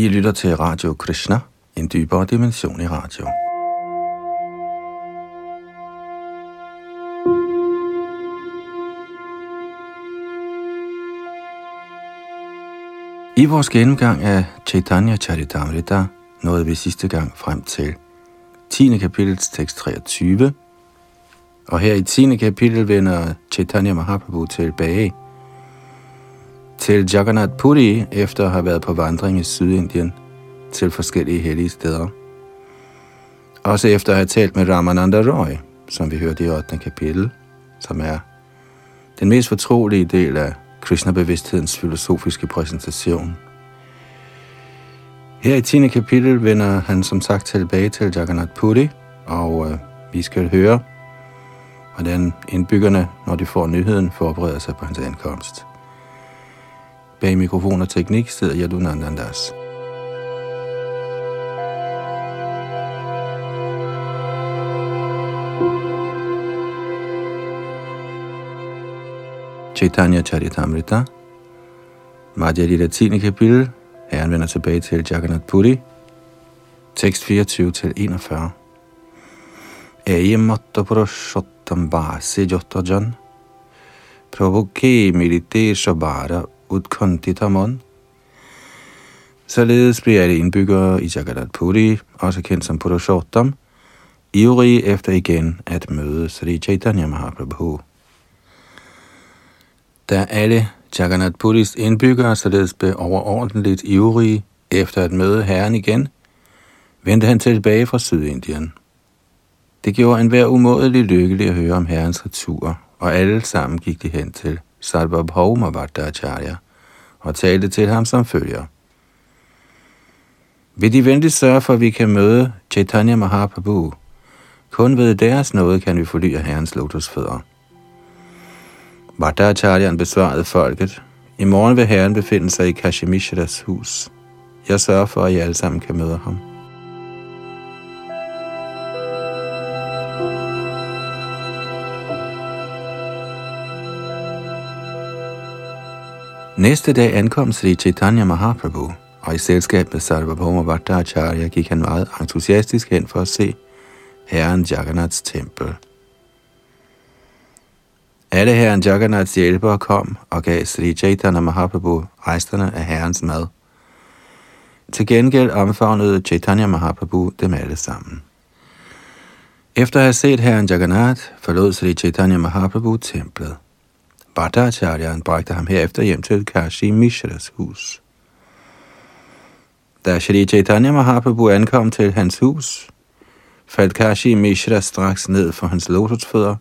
I lytter til Radio Krishna, en dybere dimension i radio. I vores gennemgang af Chaitanya Charitamrita nåede vi sidste gang frem til 10. kapitels tekst 23, og her i 10. kapitel vender Chaitanya Mahaprabhu tilbage til Jagannath Puri efter at have været på vandring i Sydindien til forskellige hellige steder. Også efter at have talt med Ramananda Roy, som vi hørte i 8. kapitel, som er den mest fortrolige del af Krishna-bevidsthedens filosofiske præsentation. Her i 10. kapitel vender han som sagt tilbage til Jagannath Puri, og øh, vi skal høre, hvordan indbyggerne, når de får nyheden, forbereder sig på hans ankomst. Bag mikrofon og teknik sidder Yadunandandas. Chaitanya Charitamrita, Madhya Lila 10. kapitel, Herren vender tilbage til Jagannath Puri, tekst 24 til 41. Ayamatta Purushottam Basi Jotajan, Prabhuke Milite Shabara Utkontitamon. Således bliver alle indbyggere i Jagannath Puri, også kendt som Purushottam, ivrige efter igen at møde Sri Chaitanya Mahaprabhu. Da alle Jagannath Puris indbyggere således blev overordentligt ivrige efter at møde herren igen, vendte han tilbage fra Sydindien. Det gjorde enhver umådelig lykkelig at høre om herrens retur, og alle sammen gik de hen til Sarvabhauma Bhattacharya og talte til ham som følger. Vil de venligt sørge for, at vi kan møde Chaitanya Mahaprabhu? Kun ved deres nåde kan vi forlye herrens lotusfødder. Bhattacharyan besvarede folket. I morgen vil herren befinde sig i Kashimishadas hus. Jeg sørger for, at I alle sammen kan møde ham. Næste dag ankom Sri Chaitanya Mahaprabhu, og i selskab med Sarvabhauma Bhattacharya gik han meget entusiastisk hen for at se herren Jagannaths tempel. Alle herren Jagannaths hjælpere kom og gav Sri Chaitanya Mahaprabhu resterne af herrens mad. Til gengæld omfavnede Chaitanya Mahaprabhu dem alle sammen. Efter at have set herren Jagannath, forlod Sri Chaitanya Mahaprabhu templet. Bhattacharyan bragte ham herefter hjem til Kashi Mishras hus. Da Shri Chaitanya Mahaprabhu ankom til hans hus, faldt Kashi Mishra straks ned for hans lotusfødder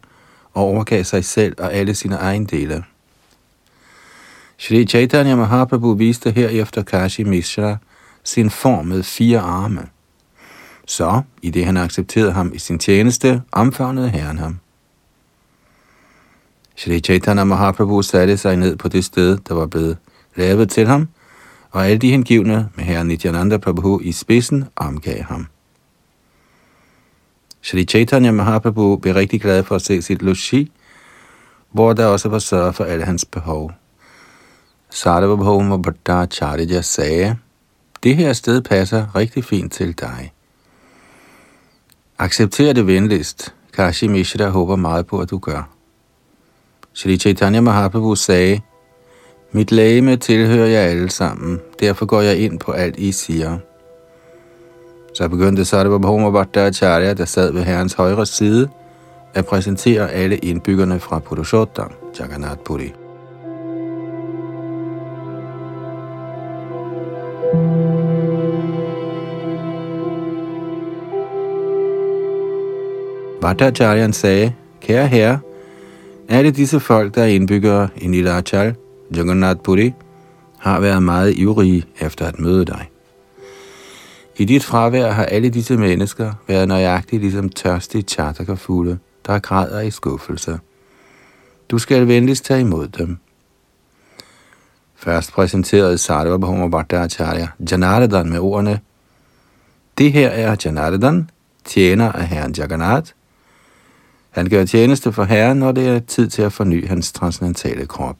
og overgav sig selv og alle sine ejendele. Shri Chaitanya Mahaprabhu viste herefter Kashi Mishra sin form med fire arme. Så, i det han accepterede ham i sin tjeneste, omfavnede herren ham. Shri Chaitanya Mahaprabhu satte sig ned på det sted, der var blevet lavet til ham, og alle de hengivne med herren Nityananda Prabhu i spidsen omgav ham. Shri Chaitanya Mahaprabhu blev rigtig glad for at se sit logi, hvor der også var sørget for alle hans behov. Sarvabhauma Bhattacharya sagde, det her sted passer rigtig fint til dig. Accepter det venligst. Kashi Mishra håber meget på, at du gør. Shri Chaitanya Mahaprabhu sagde, Mit lægeme tilhører jer alle sammen, derfor går jeg ind på alt, I siger. Så begyndte Sarvabhauma Bhattacharya, der sad ved herrens højre side, at præsentere alle indbyggerne fra Purushottam, Jagannath Puri. Bhattacharyan sagde, Kære herre, alle disse folk, der er indbyggere i Nilachal, Jagannath Puri, har været meget ivrige efter at møde dig. I dit fravær har alle disse mennesker været nøjagtigt ligesom tørstige chartakerfugle, der græder i skuffelse. Du skal venligst tage imod dem. Først præsenterede Sarvabhauma Bhattacharya Janardan med ordene, Det her er Janardan, tjener af herren Jagannath. Han gør tjeneste for herren, når det er tid til at forny hans transcendentale krop.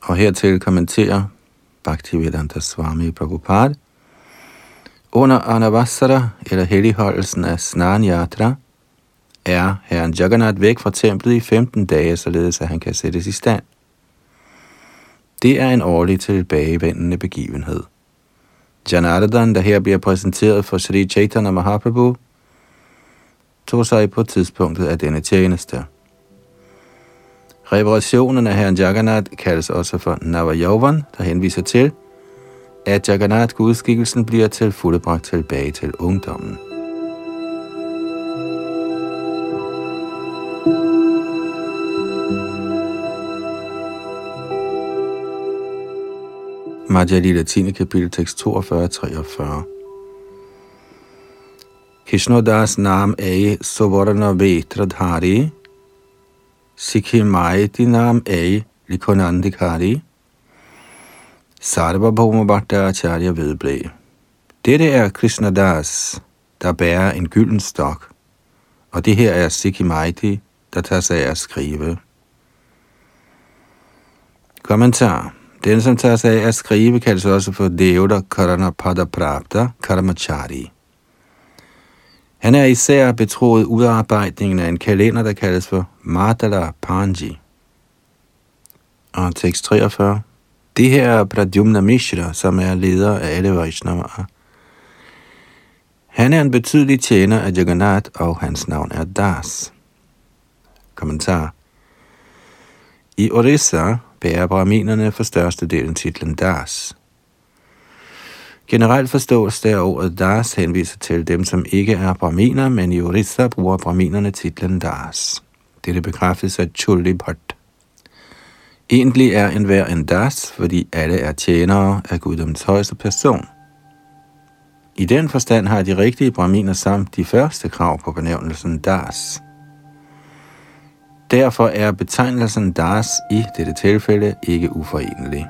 Og hertil kommenterer Bhaktivedanta Swami Prabhupada, under Anavasara, eller helligholdelsen af Snanyatra, er herren Jagannath væk fra templet i 15 dage, således at han kan sættes i stand. Det er en årlig tilbagevendende begivenhed. Janardhan, der her bliver præsenteret for Sri Chaitanya Mahaprabhu, tog sig på tidspunktet af denne tjeneste. Reparationen af herren Jagannath kaldes også for Navajovan, der henviser til, at Jagannath gudskikkelsen bliver til fuldebragt tilbage til ungdommen. Madhya Lila 10. kapitel, tekst 42-43. Krishnodas nam ei Sovarna Vetradhari, Sikhimai nam ei Likonandikari, Sarvabhauma Bhattacharya vedblæ. Dette er Krishnadas, der bærer en gylden stok, og det her er Sikhimaiti, der tager sig af at skrive. Kommentar den, som tager sig af at skrive, kaldes også for Devda Karana Prapta Karamachari. Han er især betroet udarbejdningen af en kalender, der kaldes for Madala Panji. Og tekst 43. Det her er Pradyumna Mishra, som er leder af alle Vaishnavaer. Han er en betydelig tjener af Jagannath, og hans navn er Das. Kommentar. I Orissa bærer brahminerne for størstedelen titlen Das. Generelt forstås der ordet Das henviser til dem, som ikke er brahminer, men i Orissa bruger brahminerne titlen Das. Dette bekræftes af Chulli Bhatt. Egentlig er enhver en Das, fordi alle er tjenere af guddoms højeste person. I den forstand har de rigtige brahminer samt de første krav på benævnelsen Das. Derfor er betegnelsen Das i dette tilfælde ikke uforenelig.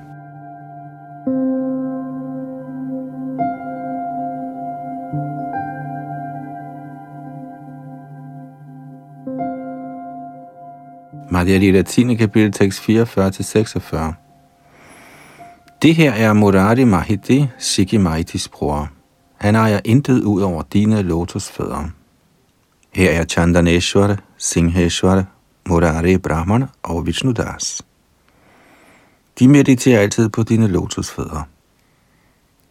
Madhya Lila 10. kapitel tekst 44-46. Det her er Murari Mahiti, Sikimaitis bror. Han ejer intet ud over dine lotusfødder. Her er Chandaneshwar, Singheshwar, Murari Brahman og Vishnudas. De mediterer altid på dine lotusfødder.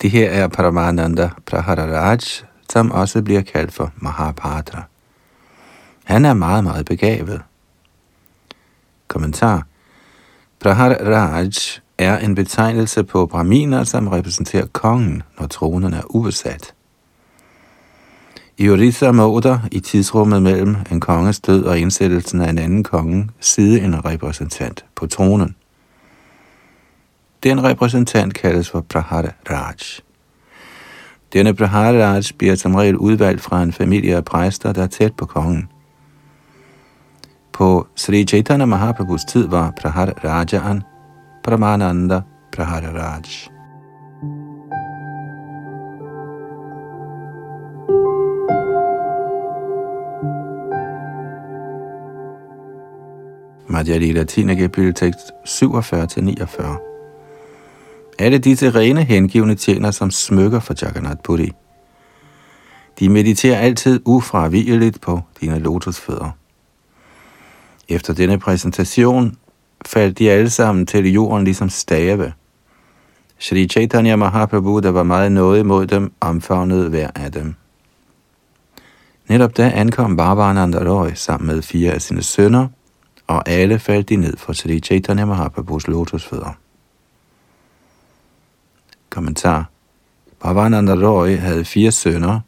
Det her er Paramananda Prahararaj, som også bliver kaldt for Mahapadra. Han er meget, meget begavet. Kommentar. Praharaj er en betegnelse på brahminer, som repræsenterer kongen, når tronen er ubesat. I Orissa måder i tidsrummet mellem en konges død og indsættelsen af en anden konge sidde en repræsentant på tronen. Den repræsentant kaldes for Praharaj. Denne Praharaj bliver som regel udvalgt fra en familie af præster, der er tæt på kongen. På Sri Chaitanya Mahaprabhus tid var Praharajaan Pramananda Prahararaj. Madhya Lila 10. kapitel tekst 47-49. Alle disse rene hengivne tjener som smykker for Jagannath Puri. De mediterer altid ufravigeligt på dine lotusfødder. Efter denne præsentation faldt de alle sammen til jorden ligesom stave. Shri Chaitanya Mahaprabhu, der var meget noget imod dem, omfavnede hver af dem. Netop da ankom Bhavananda Roy sammen med fire af sine sønner, og alle faldt de ned for Sri Chaitanya Mahaprabhus lotusfødder. Kommentar Bhavananda Roy havde fire sønner,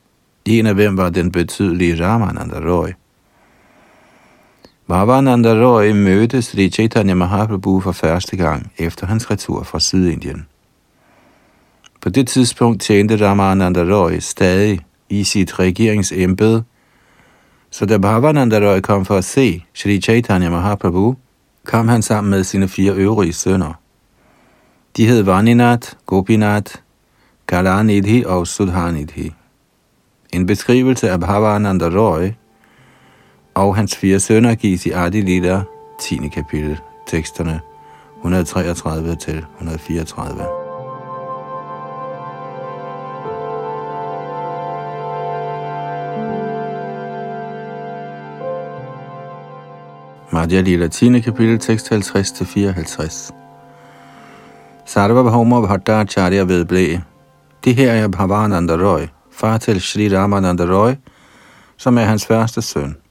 en af hvem var den betydelige Ramananda Roy – Vavananda Roy mødte Sri Chaitanya Mahaprabhu for første gang efter hans retur fra Sydindien. På det tidspunkt tjente Ramananda Roy stadig i sit regeringsembede, så da Bhavananda Roy kom for at se Sri Chaitanya Mahaprabhu, kom han sammen med sine fire øvrige sønner. De hed Vaninat, Gopinat, Kalanidhi og Sudhanidhi. En beskrivelse af Bhavananda Roy og hans fire sønner gives i Adi Lila, 10. kapitel, teksterne 133 til 134. Madhya Lila 10. kapitel, tekst 50 til 54. Sarva Bhauma Bhattacharya vedblev. Det her er Bhavananda Roy, far til Sri Ramananda Roy, som er hans første søn.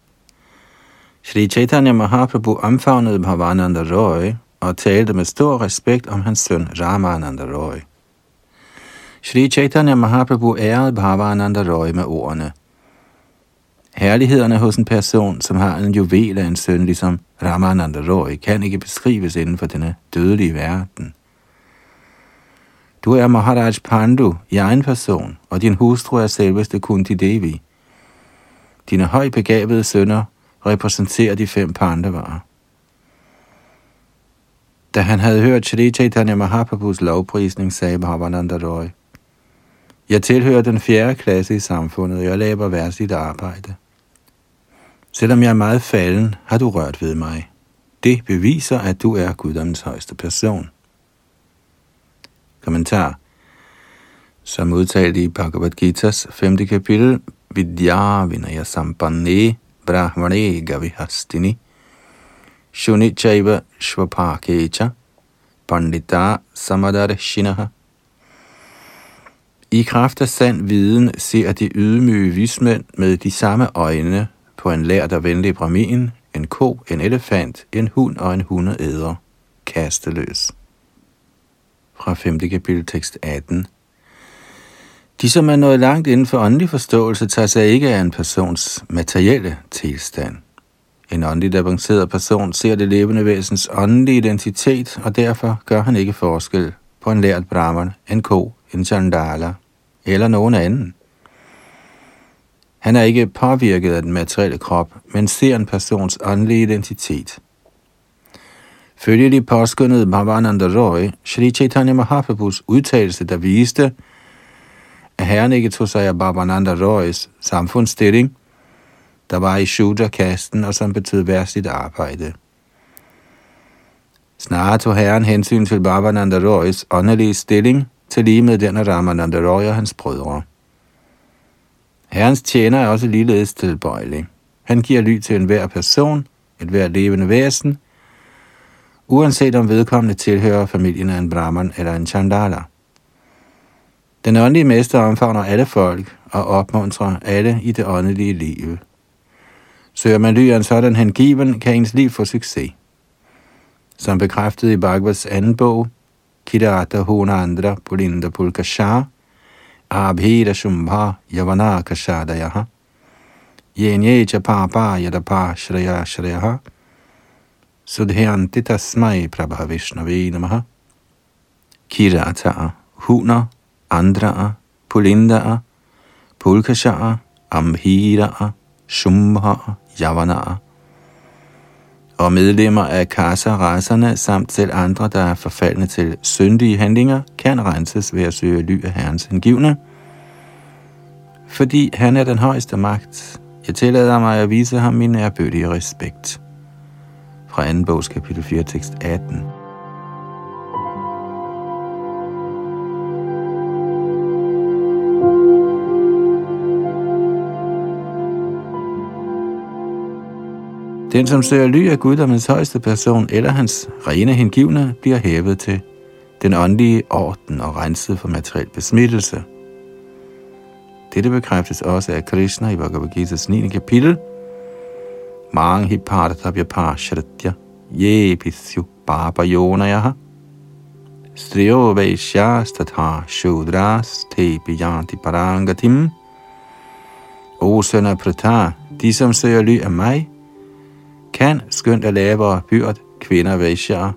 Sri Chaitanya Mahaprabhu omfavnede Bhavananda Roy og talte med stor respekt om hans søn Ramananda Roy. Sri Chaitanya Mahaprabhu ærede Bhavananda Roy med ordene – Herlighederne hos en person, som har en juvel af en søn, ligesom Ramananda Roy, kan ikke beskrives inden for denne dødelige verden. Du er Maharaj Pandu i egen person, og din hustru er selveste Kunti Devi. Dine højbegavede sønner repræsenterer de fem pandavarer. Da han havde hørt Shri Chaitanya Mahaprabhus lovprisning, sagde Bhavananda Roy, Jeg tilhører den fjerde klasse i samfundet, og jeg laver værtsligt arbejde. Selvom jeg er meget falden, har du rørt ved mig. Det beviser, at du er guddommens højeste person. Kommentar. Som udtalt i Bhagavad Gita's 5. kapitel, Vidya Vinaya Sampanne Brahmane Gavihastini Shunichaiva Shvapakecha Pandita Samadarshinaha I kraft af sand viden ser de ydmyge vismænd med de samme øjne på en lært og venlig bramin, en ko, en elefant, en hund og en hundeæder, kasteløs. Fra 5. kapitel tekst 18. De, som er nået langt inden for åndelig forståelse, tager sig ikke af en persons materielle tilstand. En åndeligt avanceret person ser det levende væsens åndelige identitet, og derfor gør han ikke forskel på en lært brahman, en ko, en chandala eller nogen anden. Han er ikke påvirket af den materielle krop, men ser en persons åndelige identitet. Følgelig påskyndede Bhavananda Roy Sri Chaitanya Mahaprabhus udtalelse, der viste, at herren ikke tog sig af Babananda Roys samfundsstilling, der var i Shudra-kasten og som betød værstligt arbejde. Snarere tog herren hensyn til Babananda Roys åndelige stilling, til lige med den af Ramananda Roy og hans brødre. Herrens tjener er også ligeledes tilbøjelig. Han giver ly til enhver person, et hver levende væsen, uanset om vedkommende tilhører familien af en brahman eller en chandala. Den åndelige mester omfavner alle folk og opmuntrer alle i det åndelige liv. Søger man ly af en sådan hengiven, kan ens liv få succes. Som bekræftet i Bhagavats anden bog, Kidarata Hona Andra Pulinda Pulkashah, abhira shumbha yavana kashadayaha yenye Chapapa yadapa Shreya Shreya, sudhyanti tasmai prabha vishnavi namaha kirata huner andra pulinda pulkasha ambhira shumbha yavana og medlemmer af kasa-raserne samt selv andre, der er forfaldne til syndige handlinger, kan renses ved at søge ly af Herrens hengivne, fordi han er den højeste magt. Jeg tillader mig at vise ham min ærbødige respekt. Fra 2. bogs kapitel 4, tekst 18. Den, som søger ly af guddommens højeste person eller hans rene hengivne, bliver hævet til den åndelige orden og renset for materiel besmittelse. Dette bekræftes også af Krishna i Bhagavad Gita's 9. kapitel. Mang hi partabhya pashratya ye pisyu baba striyo vaishyas tatha shudras te biyanti parangatim. O søn af Prata, de som søger ly af mig, kan, skønt af lavere byrd, kvinder, vaishyar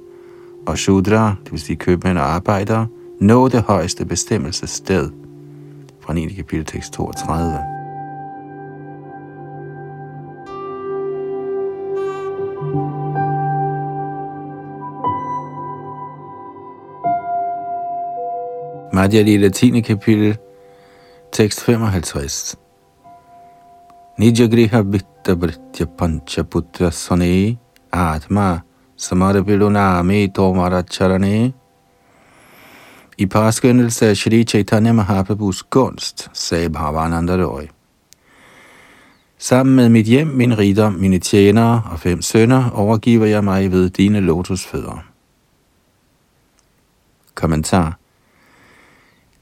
og shudra, det vil sige købmænd og arbejdere, nå det højeste bestemmelsessted. Fra 9. kapitel tekst 32. Madhya Lila 10. kapitel, tekst 55. Nijagriha Vitta Panchaputra Sone Atma Samarapiluname Tomara Charane I påskyndelse af Shri Chaitanya Mahaprabhus gunst, sagde Bhavananda Roy. Sammen med mit hjem, min rigdom, mine tjenere og fem sønner overgiver jeg mig ved dine lotusfødder. Kommentar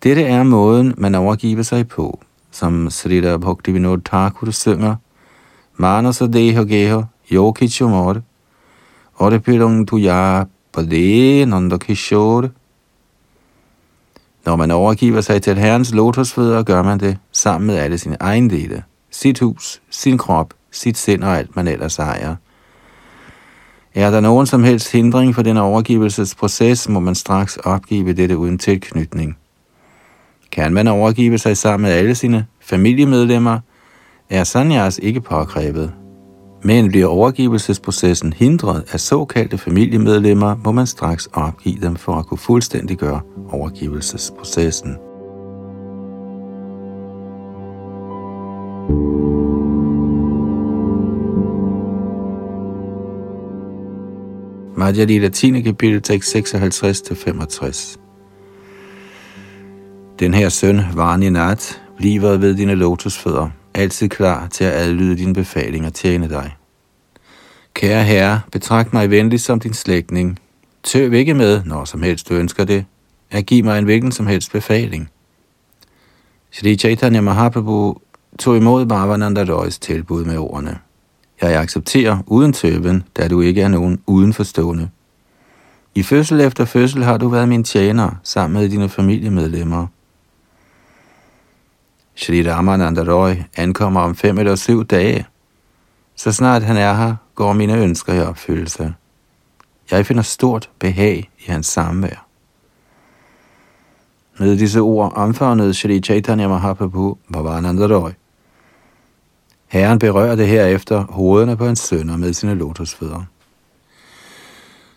Dette er måden, man overgiver sig på, som Srila Bhaktivinoda Thakur synger, Manasa Deha Geha Yoki Chumor, tu Tuya Pade Nandakishore. Når man overgiver sig til Herrens lotusfødder, gør man det sammen med alle sine ejendele, sit hus, sin krop, sit sind og alt man ellers ejer. Er der nogen som helst hindring for den overgivelsesproces, må man straks opgive dette uden tilknytning. Kan man overgive sig sammen med alle sine familiemedlemmer, er sanyas ikke påkrævet. Men bliver overgivelsesprocessen hindret af såkaldte familiemedlemmer, må man straks opgive dem for at kunne fuldstændiggøre overgivelsesprocessen. Madhya Lila 10. kapitel, tekst 56-65. Den her søn, Varni Nat, bliver ved dine lotusfødder, altid klar til at adlyde dine befalinger og tjene dig. Kære herre, betragt mig venligt som din slægtning. Tøv ikke med, når som helst du ønsker det, at give mig en hvilken som helst befaling. Shri Chaitanya Mahaprabhu tog imod Bhavananda Roys tilbud med ordene. Jeg accepterer uden tøven, da du ikke er nogen udenforstående. I fødsel efter fødsel har du været min tjener sammen med dine familiemedlemmer. Shri Ramananda Roy ankommer om fem eller syv dage. Så snart han er her, går mine ønsker i opfyldelse. Jeg finder stort behag i hans samvær. Med disse ord omfavnede Shri Chaitanya Mahaprabhu Bhavananda Roy. Herren berørte herefter hovederne på hans sønner med sine lotusfødder.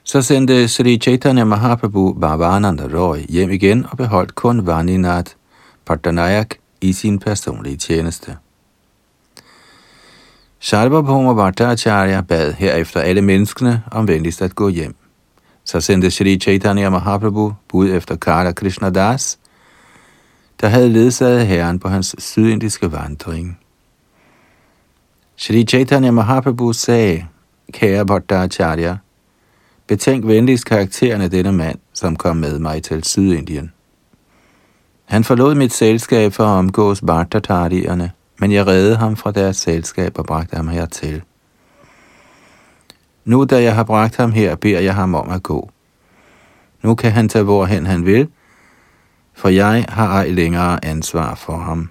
Så sendte Sri Chaitanya Mahaprabhu Bhavananda Roy hjem igen og beholdt kun Vaninath Patanayak i sin personlige tjeneste. Sarvabhauma Bhattacharya bad herefter alle menneskene om venligst at gå hjem. Så sendte Sri Chaitanya Mahaprabhu bud efter Kala Krishna Das, der havde ledsaget herren på hans sydindiske vandring. Sri Chaitanya Mahaprabhu sagde, kære Bhattacharya, betænk venligst karakteren af denne mand, som kom med mig til Sydindien. Han forlod mit selskab for at omgås Bhattatarierne, men jeg reddede ham fra deres selskab og bragte ham hertil. Nu da jeg har bragt ham her, beder jeg ham om at gå. Nu kan han tage hvorhen han vil, for jeg har ej længere ansvar for ham.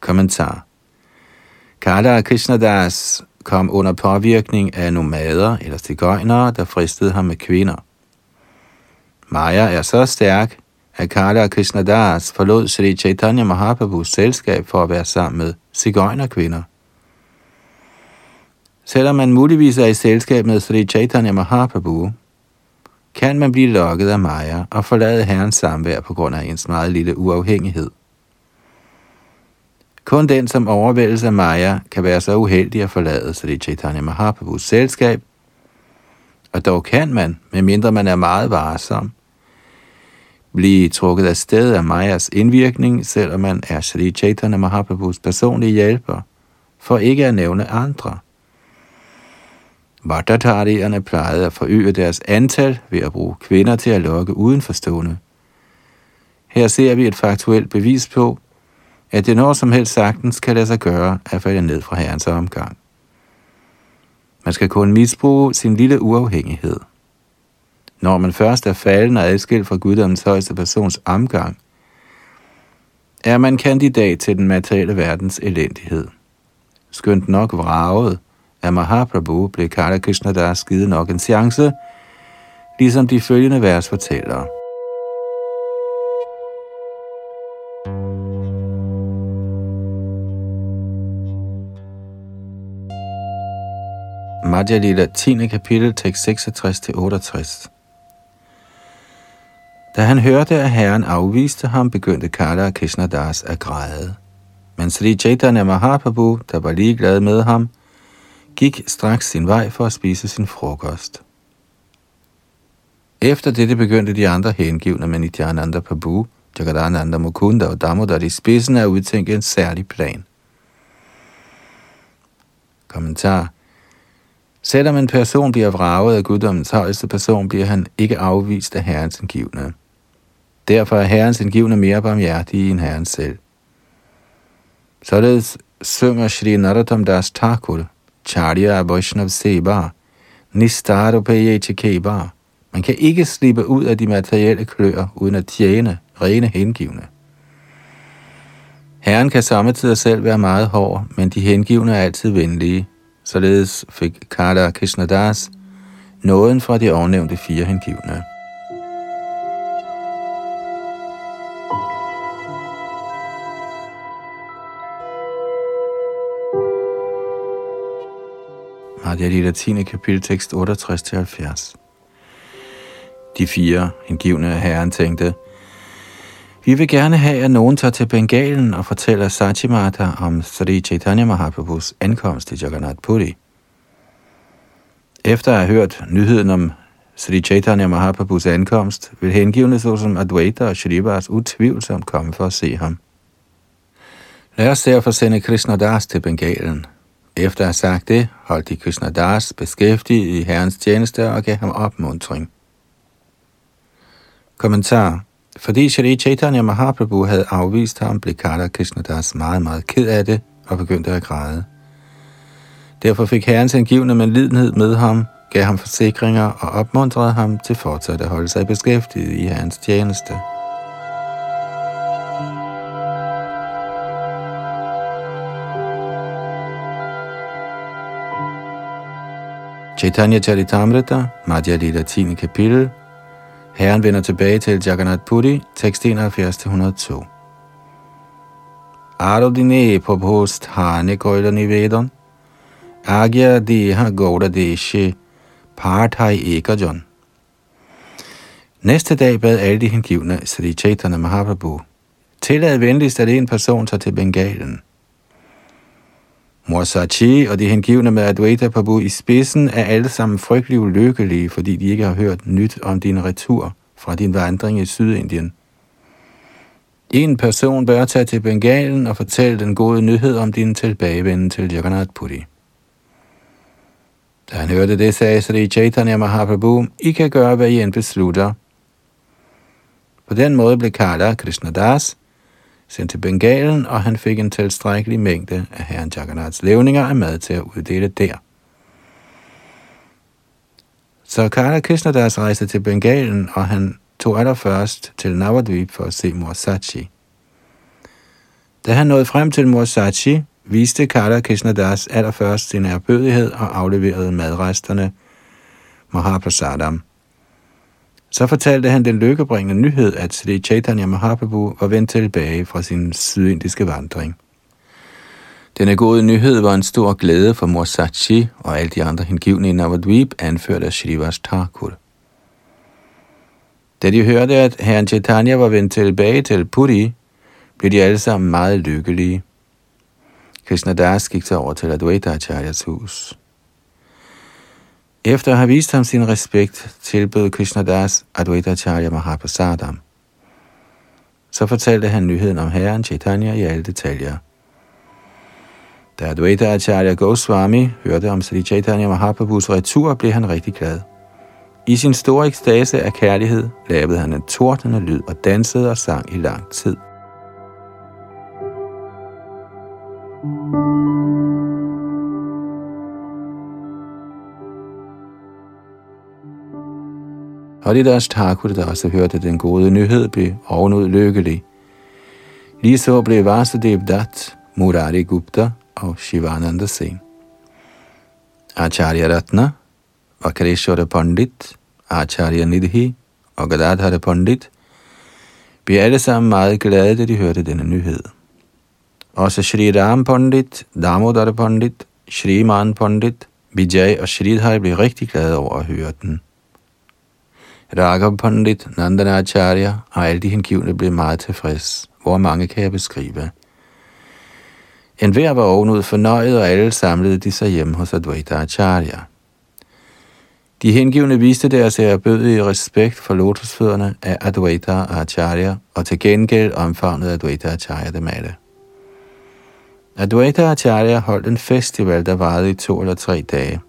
Kommentar Kala Krishnadas kom under påvirkning af nomader eller stigøjnere, der fristede ham med kvinder. Maya er så stærk, at Kala Krishnadas forlod Sri Chaitanya Mahaprabhus selskab for at være sammen med cigøjnerkvinder. Selvom man muligvis er i selskab med Sri Chaitanya Mahaprabhu, kan man blive lokket af Maya og forlade herrens samvær på grund af ens meget lille uafhængighed. Kun den, som overvældes af Maya, kan være så uheldig at forlade Sri Chaitanya Mahaprabhus selskab, og dog kan man, medmindre man er meget varsom, blive trukket af sted af Mayas indvirkning, selvom man er Sri Chaitanya Mahaprabhus personlige hjælper, for ikke at nævne andre. Vadattarierne plejede at forøge deres antal ved at bruge kvinder til at lokke udenforstående. Her ser vi et faktuelt bevis på, at det når som helst sagtens kan lade sig gøre at falde ned fra herrens omgang. Man skal kun misbruge sin lille uafhængighed. Når man først er falden og adskilt fra guddommens højeste persons omgang, er man kandidat til den materielle verdens elendighed. Skønt nok vraget af Mahaprabhu blev Kala Krishna der skide nok en chance, ligesom de følgende vers fortæller. Madhya Lila 10. kapitel, tekst 66-68. Da han hørte, at herren afviste ham, begyndte Kala og Das at græde. Men Sri Chaitanya Mahaprabhu, der var ligeglad med ham, gik straks sin vej for at spise sin frokost. Efter dette begyndte de andre hengivne med Nityananda Prabhu, Jagadananda Mukunda og Damodar i spidsen at udtænke en særlig plan – Kommentar. Selvom en person bliver vraget af guddommens højeste person, bliver han ikke afvist af herrens indgivende. Derfor er herrens indgivende mere barmhjertige end herren selv. Således synger Shri Narottam Das Thakur, Charya Vaishnav Seba, Nistarupaye Chikeba. Man kan ikke slippe ud af de materielle kløer, uden at tjene rene hengivne. Herren kan samtidig selv være meget hård, men de hengivne er altid venlige. Således fik Kala Krishnadas nåden fra de ovennævnte fire hengivne. Madhya Lila 10. kapitel tekst 68-70. De fire hengivne af herren tænkte, vi vil gerne have, at nogen tager til Bengalen og fortæller Sachimata om Sri Chaitanya Mahaprabhus ankomst til Jagannath Puri. Efter at have hørt nyheden om Sri Chaitanya Mahaprabhus ankomst, vil hengivne såsom Advaita og Shrivas utvivlsomt komme for at se ham. Lad os derfor sende Krishna Das til Bengalen. Efter at have sagt det, holdt de Krishna Das beskæftiget i herrens tjeneste og gav ham opmuntring. Kommentar fordi Shri Chaitanya Mahaprabhu havde afvist ham, blev Krishna Krishnadas meget, meget ked af det og begyndte at græde. Derfor fik herrens angivende med lidenhed med ham, gav ham forsikringer og opmuntrede ham til fortsat at holde sig beskæftiget i herrens tjeneste. Chaitanya Charitamrita, Madhya Lila 10. kapitel, Herren vender tilbage til Jagannath Puri, tekst 71-102. Arodine post Hane Koila Nivedon, Agya Deha Gauda Deshe, Parthai Ekajon. Næste dag bad alle de hengivne Sri Chaitanya Mahaprabhu, tillad venligst, at en person tager til Bengalen – Morsachi og de hengivne med Advaita Prabhu i spidsen er alle sammen frygtelig ulykkelige, fordi de ikke har hørt nyt om din retur fra din vandring i Sydindien. En person bør tage til Bengalen og fortælle den gode nyhed om din tilbagevenden til Jagannath Puri. Da han hørte det, sagde Sri Chaitanya Mahaprabhu, I kan gøre, hvad I end beslutter. På den måde blev Kala Krishnadas sendt til Bengalen, og han fik en tilstrækkelig mængde af herren Jagannaths levninger af mad til at uddele der. Så Kala Krishnadas rejste til Bengalen, og han tog allerførst til Navadvip for at se Morsachi. Da han nåede frem til Morsachi, viste Kala Krishnadas allerførst sin erbødighed og afleverede madresterne Mahaprasadam. Så fortalte han den lykkebringende nyhed, at Sri Chaitanya Mahaprabhu var vendt tilbage fra sin sydindiske vandring. Denne gode nyhed var en stor glæde for mor Sachi og alle de andre hengivne i Navadvip, anført af Shrivas Thakur. Da de hørte, at herren Chaitanya var vendt tilbage til Puri, blev de alle sammen meget lykkelige. Krishna Das gik så over til Advaita Acharyas hus. Efter at have vist ham sin respekt, tilbød Krishnadas Advaita Acharya Mahaprasadam. Så fortalte han nyheden om herren Chaitanya i alle detaljer. Da Advaita Acharya Goswami hørte om Sri Chaitanya Mahaprabhus retur, blev han rigtig glad. I sin store ekstase af kærlighed lavede han en tordende lyd og dansede og sang i lang tid. Haridas Thakur, der også hørte den gode nyhed, blev ovenud lykkelig. Lige så blev Vasudev Dat, Murari Gupta og Shivananda Sen. Acharya Ratna, Vakreshwara Pandit, Acharya Nidhi og Gadadhara Pandit blev alle sammen meget glade, da de hørte denne nyhed. Også Shri Ram Pandit, Damodar Pandit, Shri Man Pandit, Vijay og Shridhar blev rigtig glade over at høre den. Raghav Pandit, Acharya og alle de hengivne blev meget tilfreds. Hvor mange kan jeg beskrive? En hver var ovenud fornøjet, og alle samlede de sig hjem hos Advaita Acharya. De hengivne viste deres erbødige respekt for lotusfødderne af Advaita og Acharya, og til gengæld omfavnede Advaita Acharya dem alle. Advaita Acharya holdt en festival, der varede i to eller tre dage.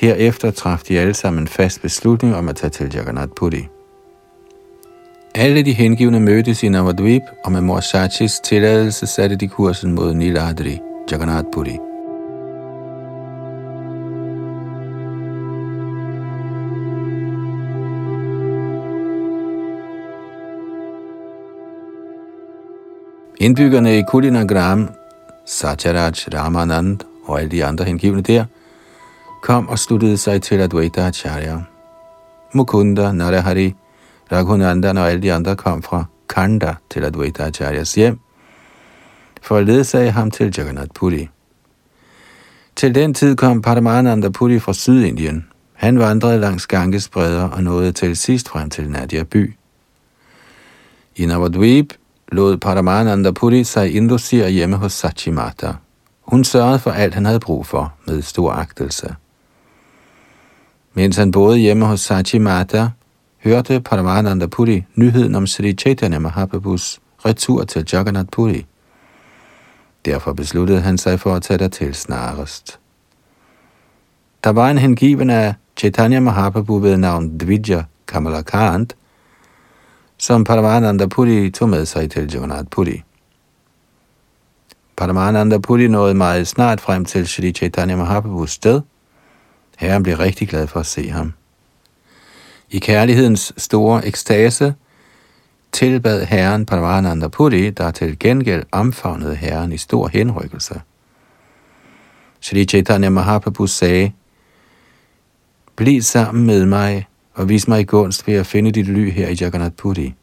Herefter traf de alle sammen en fast beslutning om at tage til Jagannath Puri. Alle de hengivne mødtes i Navadvip, og med mor Sachis tilladelse satte de kursen mod Niladri, Jagannath Puri. Indbyggerne i Kulinagram, Sacharaj, Ramanand og alle de andre hengivne der, kom og sluttede sig til Advaita Acharya. Mukunda, Narahari, Raghunandan og alle de andre kom fra Kanda til Advaita Acharyas hjem, for at ledsage ham til Jagannath Puri. Til den tid kom Paramananda Puri fra Sydindien. Han vandrede langs Ganges bredder og nåede til sidst frem til Nadia by. I Navadvip lod Paramananda Puri sig indocere hjemme hos Sachimata. Hun sørgede for alt, han havde brug for, med stor agtelse. Mens han boede hjemme hos Sachimata, hørte Paramananda Puri nyheden om Sri Chaitanya Mahaprabhus retur til Jagannath Puri. Derfor besluttede han sig for at tage der til snarest. Der var en hengiven af Chaitanya Mahaprabhu ved navn Dvija Kamalakant, som Paramananda Puri tog med sig til Jagannath Puri. Paramananda Puri nåede meget snart frem til Sri Chaitanya Mahaprabhus sted. Herren blev rigtig glad for at se ham. I kærlighedens store ekstase tilbad herren Parvananda Puri, der til gengæld omfavnede herren i stor henrykkelse. Shri Chaitanya Mahaprabhu sagde, Bliv sammen med mig og vis mig i gunst ved at finde dit ly her i Jagannath Puri.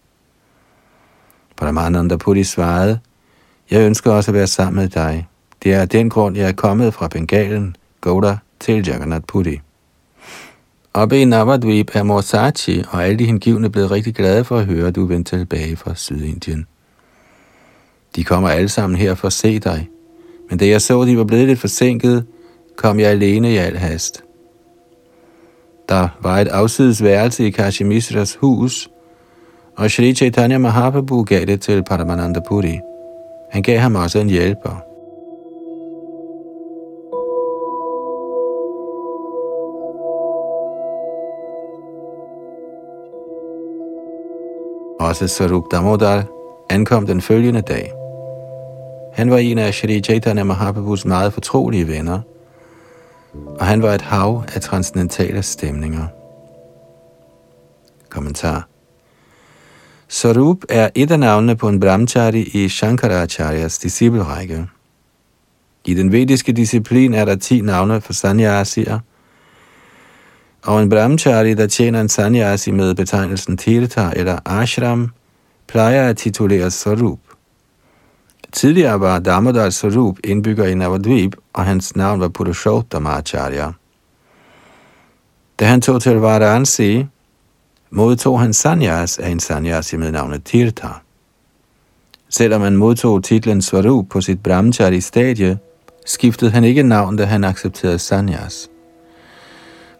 Paramananda Puri svarede, Jeg ønsker også at være sammen med dig. Det er den grund, jeg er kommet fra Bengalen, Gouda, til Jagannath Puri. Oppe i Navadvip er Morsachi og alle de hengivne blevet rigtig glade for at høre, at du vendte tilbage fra Sydindien. De kommer alle sammen her for at se dig. Men da jeg så, at de var blevet lidt forsinket, kom jeg alene i al hast. Der var et afsides værelse i Kashimisras hus, og Shri Chaitanya Mahaprabhu gav det til Paramananda Puri. Han gav ham også en hjælper. Også Sarup Damodar ankom den følgende dag. Han var en af Shri Chaitanya Mahaprabhus meget fortrolige venner, og han var et hav af transcendentale stemninger. Kommentar Sarup er et af navnene på en brahmachari i Shankaracharyas disciplerække. I den vediske disciplin er der ti navne for sannyasier og en brahmachari, der tjener en sanyasi med betegnelsen tirtha eller ashram, plejer at tituleres Sarup. Tidligere var Damodar Sarup indbygger i Navadvip, og hans navn var Purushottam Acharya. Da han tog til Varanasi, modtog han sanyas af en sanyasi med navnet Tirtha. Selvom han modtog titlen Swarup på sit brahmachari stadie, skiftede han ikke navn, da han accepterede sanyas.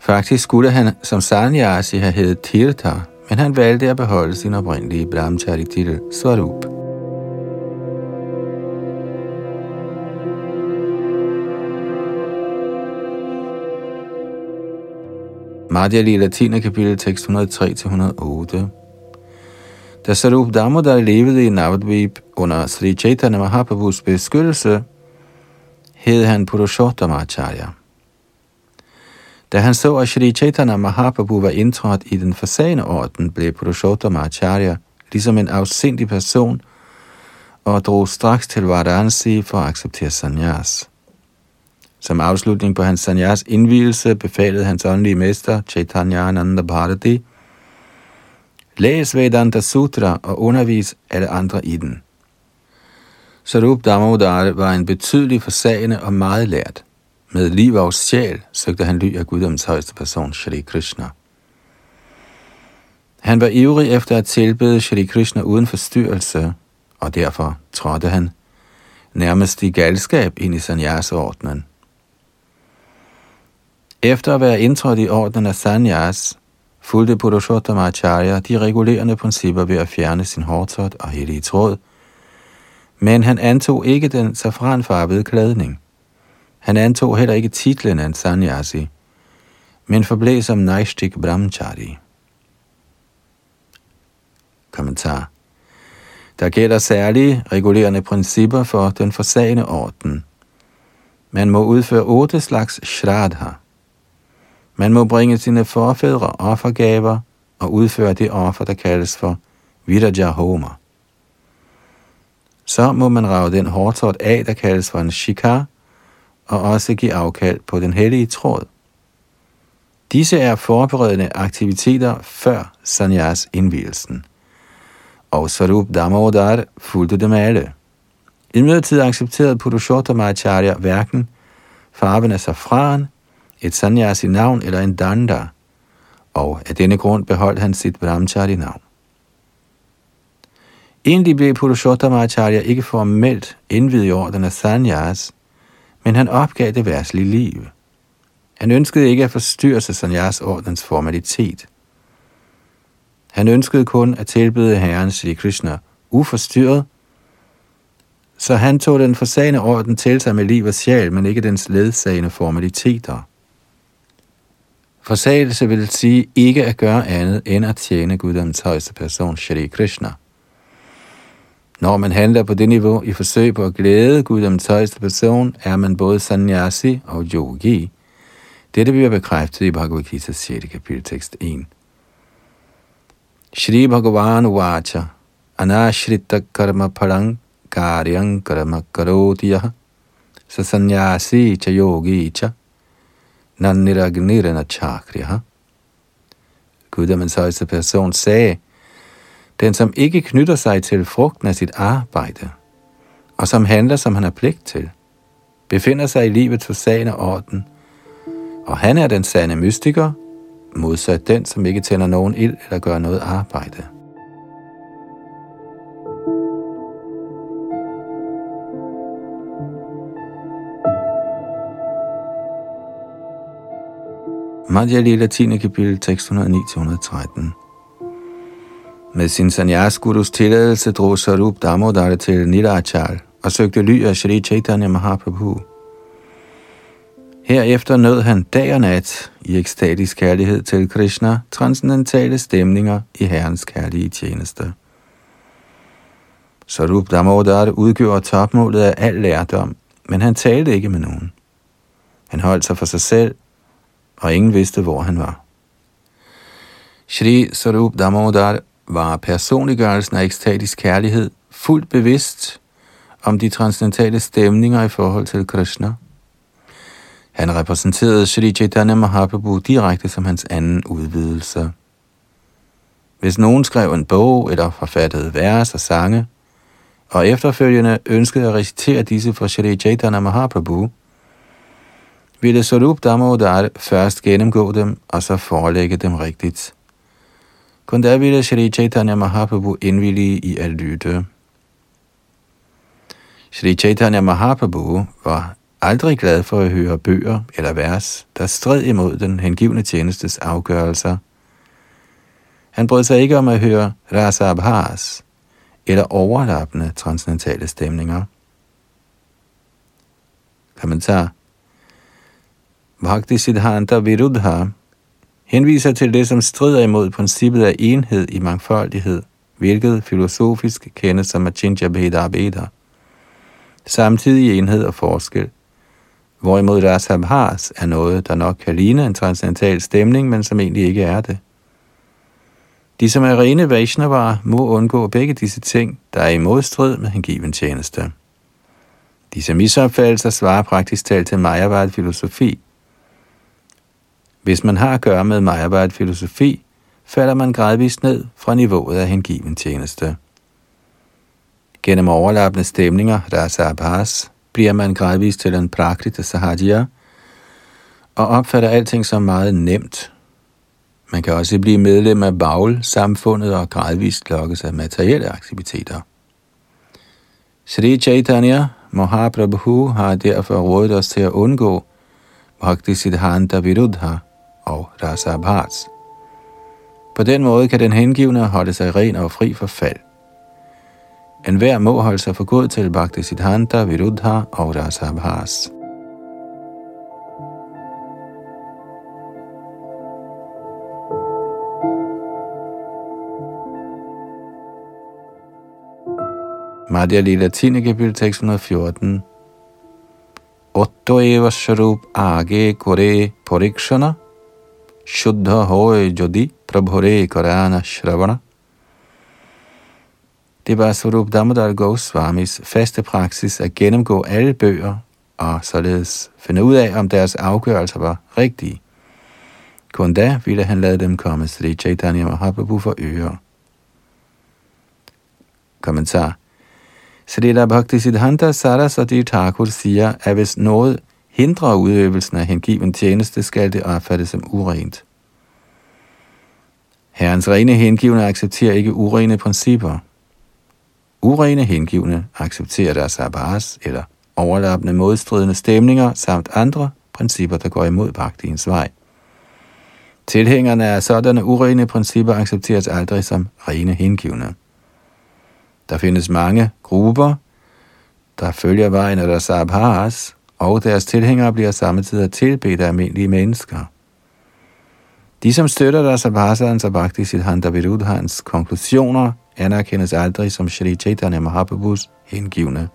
Faktisk skulle han som sanyasi have heddet Tirtha, men han valgte at beholde sin oprindelige brahmachari-titel Swarup. Madhya Lila 10. kapitel, tekst 103-108. Da Sarup Damodar levede i Navadvip under Sri Chaitanya Mahaprabhus beskyttelse, hed han Purushottama Acharya. Da han så, at Sri Chaitanya Mahaprabhu var indtrådt i den forsagende orden, blev Purushottama Acharya ligesom en afsindig person og drog straks til Varanasi for at acceptere sannyas. Som afslutning på hans sanyas indvielse befalede hans åndelige mester, Chaitanya Ananda Bharati, læs Vedanta Sutra og undervis alle andre i den. Sarup Damodar var en betydelig forsagende og meget lært. Med liv og sjæl søgte han ly af Guddoms højeste person, Shri Krishna. Han var ivrig efter at tilbede Shri Krishna uden forstyrrelse, og derfor trådte han nærmest i galskab ind i sanyasordnen. Efter at være indtrådt i ordenen af sanyas, fulgte Purushottama Acharya de regulerende principper ved at fjerne sin hårtot og hellige tråd, Men han antog ikke den safranfarvede klædning. Han antog heller ikke titlen af en sanyasi, men forblev som Naishtik Brahmachari. Kommentar. Der gælder særlige regulerende principper for den forsagende orden. Man må udføre otte slags shraddha. Man må bringe sine forfædre offergaver og udføre det offer, der kaldes for Vidajahoma. Så må man rave den hårdtort af, der kaldes for en shikar, og også give afkald på den hellige tråd. Disse er forberedende aktiviteter før sanyas indvielsen. Og Sarup Damodar fulgte dem alle. I midlertid accepterede Purushottama Acharya hverken farven af safran, et sanyasi navn eller en danda, og af denne grund beholdt han sit brahmachari navn. Egentlig blev Purushottama Acharya ikke formelt indvidet i orden af sanyas, men han opgav det værtslige liv. Han ønskede ikke at forstyrre sig sanyas ordens formalitet. Han ønskede kun at tilbede Herren Sri Krishna uforstyrret, så han tog den forsagende orden til sig med liv og sjæl, men ikke dens ledsagende formaliteter. Forsagelse vil sige ikke at gøre andet end at tjene Guddoms højeste person, Shri Krishna. Når man handler på det niveau i forsøg på at glæde Guddoms højeste person, er man både sannyasi og yogi. Dette bliver bekræftet i Bhagavad Gita 6. kapitel tekst 1. Shri Bhagavan Vacha Anashrita Karma Parang Karyang Karma Karotiya Sa Sanyasi Cha Yogi Cha Nanniragnirana Chakriya Guddommens højeste person sagde, den som ikke knytter sig til frugten af sit arbejde, og som handler, som han har pligt til, befinder sig i livets forsagende orden, og han er den sande mystiker, modsat den, som ikke tænder nogen ild eller gør noget arbejde. Madhya Lila 10. kapitel, tekst 109-113. Med sin sanyas gurus tilladelse drog Sarup Damodar til Nilachal og søgte ly af Shri Chaitanya Mahaprabhu. Herefter nød han dag og nat i ekstatisk kærlighed til Krishna transcendentale stemninger i Herrens kærlige tjeneste. Sarup Damodar udgjorde topmålet af al lærdom, men han talte ikke med nogen. Han holdt sig for sig selv, og ingen vidste, hvor han var. Shri Sarup Damodar var personliggørelsen af ekstatisk kærlighed fuldt bevidst om de transcendentale stemninger i forhold til Krishna. Han repræsenterede Sri Chaitanya Mahaprabhu direkte som hans anden udvidelse. Hvis nogen skrev en bog eller forfattede vers og sange, og efterfølgende ønskede at recitere disse for Sri Chaitanya Mahaprabhu, ville Sarup Damodar først gennemgå dem og så forelægge dem rigtigt. Kun der ville Shri Chaitanya Mahaprabhu indvillige i at lytte. Shri Chaitanya Mahaprabhu var aldrig glad for at høre bøger eller vers, der stred imod den hengivne tjenestes afgørelser. Han brød sig ikke om at høre rasa abhas eller overlappende transcendentale stemninger. Kommentar Bhakti Siddhanta Viruddha henviser til det, som strider imod princippet af enhed i mangfoldighed, hvilket filosofisk kendes som Achinja Beda Beda. Samtidig enhed og forskel, hvorimod Rasabhas er noget, der nok kan ligne en transcendental stemning, men som egentlig ikke er det. De, som er rene Vaishnavaer, må undgå begge disse ting, der er i modstrid med hengiven tjeneste. Disse misopfattelser svarer praktisk talt til Majavad-filosofi, hvis man har at gøre med Mayabad filosofi, falder man gradvist ned fra niveauet af hengiven tjeneste. Gennem overlappende stemninger, rasa abhas, bliver man gradvist til en prakrita sahajya, og opfatter alting som meget nemt. Man kan også blive medlem af bagl, samfundet og gradvist lokkes af materielle aktiviteter. Sri Chaitanya Mahaprabhu har derfor rådet os til at undgå Bhakti Siddhanta Viruddha, og Rasabhats. På den måde kan den hengivne holde sig ren og fri for fald. En hver må holde sig for god til Bhakti Siddhanta, Viruddha og Rasabhas. Madhya Lila 10. kapitel tekst 114. Otto eva sharup age kore porikshana shuddha hoy jodi prabhore karana shravana. Det var Swarup Damodar Goswamis faste praksis at gennemgå alle bøger og således finde ud af, om deres afgørelser var rigtige. Kun da ville han lade dem komme Sri Chaitanya Mahaprabhu for øre. Kommentar Srila Bhakti Siddhanta Saraswati Thakur siger, at hvis noget hindrer udøvelsen af hengiven tjeneste, skal det opfattes som urent. Herrens rene hengivne accepterer ikke urene principper. Urene hengivne accepterer deres abhas eller overlappende modstridende stemninger samt andre principper, der går imod bhaktiens vej. Tilhængerne af sådanne urene principper accepteres aldrig som rene hengivne. Der findes mange grupper, der følger vejen af deres abhas, og deres tilhængere bliver samtidig tilbedt af almindelige mennesker. De, som støtter deres abhasans og bhakti siddhanta vidudhans konklusioner, anerkendes aldrig som Shri Chaitanya Mahaprabhus hengivne.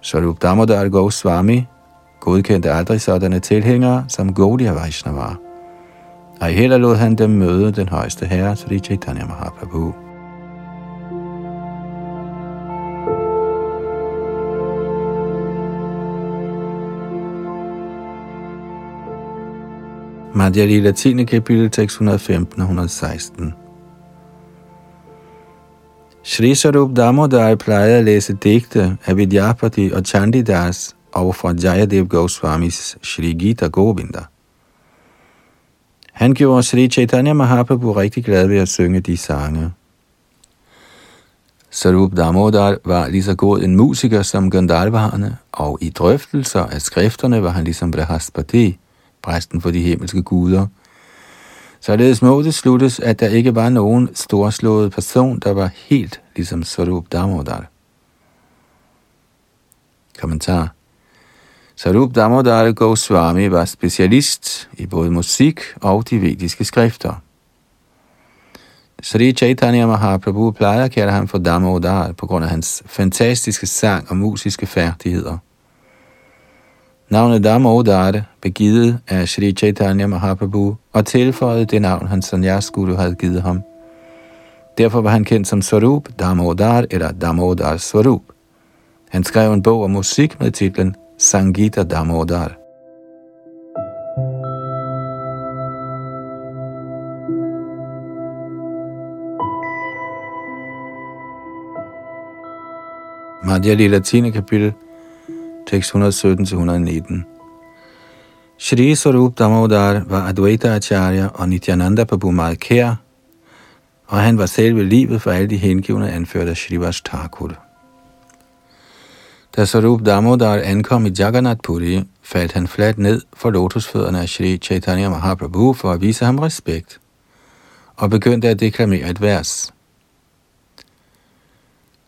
Swarup Damodar Goswami godkendte aldrig sådanne tilhængere som Gaudiya Vaishnava. Ej heller lod han dem møde den højeste herre, Sri Chaitanya Mahaprabhu. Madhya Lila 10. kapitel, tekst 115-116. Shri Sarup Damodar plejede at læse digte af Vidyapati og Chandidas over for Jayadev Goswamis Shri Gita Govinda. Han gjorde Sri Chaitanya Mahaprabhu rigtig glad ved at synge de sange. Sarup Damodar var lige så god en musiker som Gandharvarne, og i drøftelser af skrifterne var han ligesom Brahaspati, præsten for de himmelske guder. Således må det sluttes, at der ikke var nogen storslået person, der var helt ligesom Sarup Damodar. Kommentar Sarup Damodar Goswami var specialist i både musik og de vediske skrifter. Sri Chaitanya Mahaprabhu plejer at kalde ham for Damodar på grund af hans fantastiske sang og musiske færdigheder. Navnet Damodar blev givet af Sri Chaitanya Mahaprabhu og tilføjet det navn, hans sanyas guru havde givet ham. Derfor var han kendt som Swarup Damodar eller Damodar Swarup. Han skrev en bog om musik med titlen Sangita Damodar. Madhya Lila 10. kapitel tekst 117-119. Shri Sarup Damodar var Advaita Acharya og Nityananda Prabhu meget kær, og han var selve livet for alle de hengivne anført af Shrivas Thakur. Da Sarup Damodar ankom i Jagannath Puri, faldt han fladt ned for lotusfødderne af Shri Chaitanya Mahaprabhu for at vise ham respekt, og begyndte at deklamere et vers.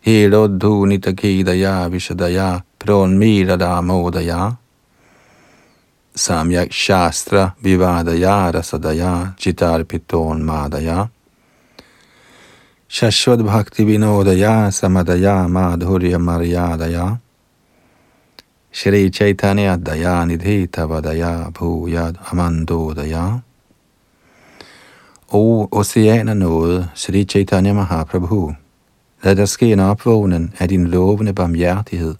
Helodhu nitakidaya vishadaya pronmira damodaya samyak shastra vivadaya rasadaya chitarpiton madaya. Shashwad bhakti vinodaya samadaya madhurya maryadaya Shri Chaitanya Daya Nidhi Tavadaya Bhuyad Amandodaya. O oceaner nåde, Sri Chaitanya Mahaprabhu, lad der ske en opvågning af din lovende barmhjertighed,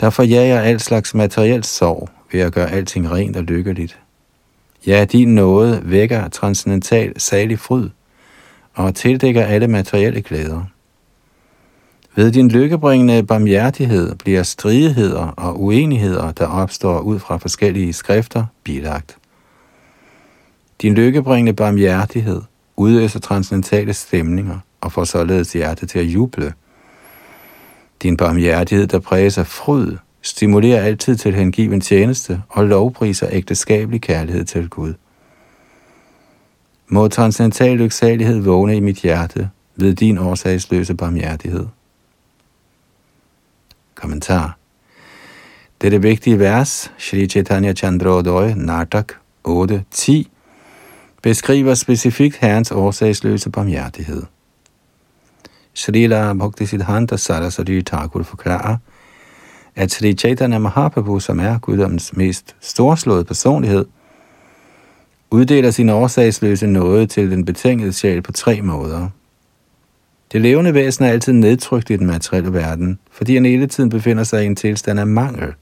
Derfor jager jeg al slags materielt sorg ved at gøre alting rent og lykkeligt. Ja, din nåde vækker transcendental salig fryd og tildækker alle materielle glæder. Ved din lykkebringende barmhjertighed bliver stridigheder og uenigheder, der opstår ud fra forskellige skrifter, bilagt. Din lykkebringende barmhjertighed udøser transcendentale stemninger og får således hjertet til at juble. Din barmhjertighed, der præges af fryd, stimulerer altid til hengiven tjeneste og lovpriser ægteskabelig kærlighed til Gud. Må transcendental lyksalighed vågne i mit hjerte, ved din årsagsløse barmhjertighed. Kommentar Dette vigtige vers, Shri Chaitanya Chandrodaya, Nartak 8.10, beskriver specifikt Herrens årsagsløse barmhjertighed. Srila Bhaktisiddhanta Saraswati Thakur forklarer, at Sri Chaitanya Mahaprabhu, som er guddommens mest storslåede personlighed, uddeler sin årsagsløse nåde til den betingede sjæl på tre måder. Det levende væsen er altid nedtrykt i den materielle verden, fordi han hele tiden befinder sig i en tilstand af mangel.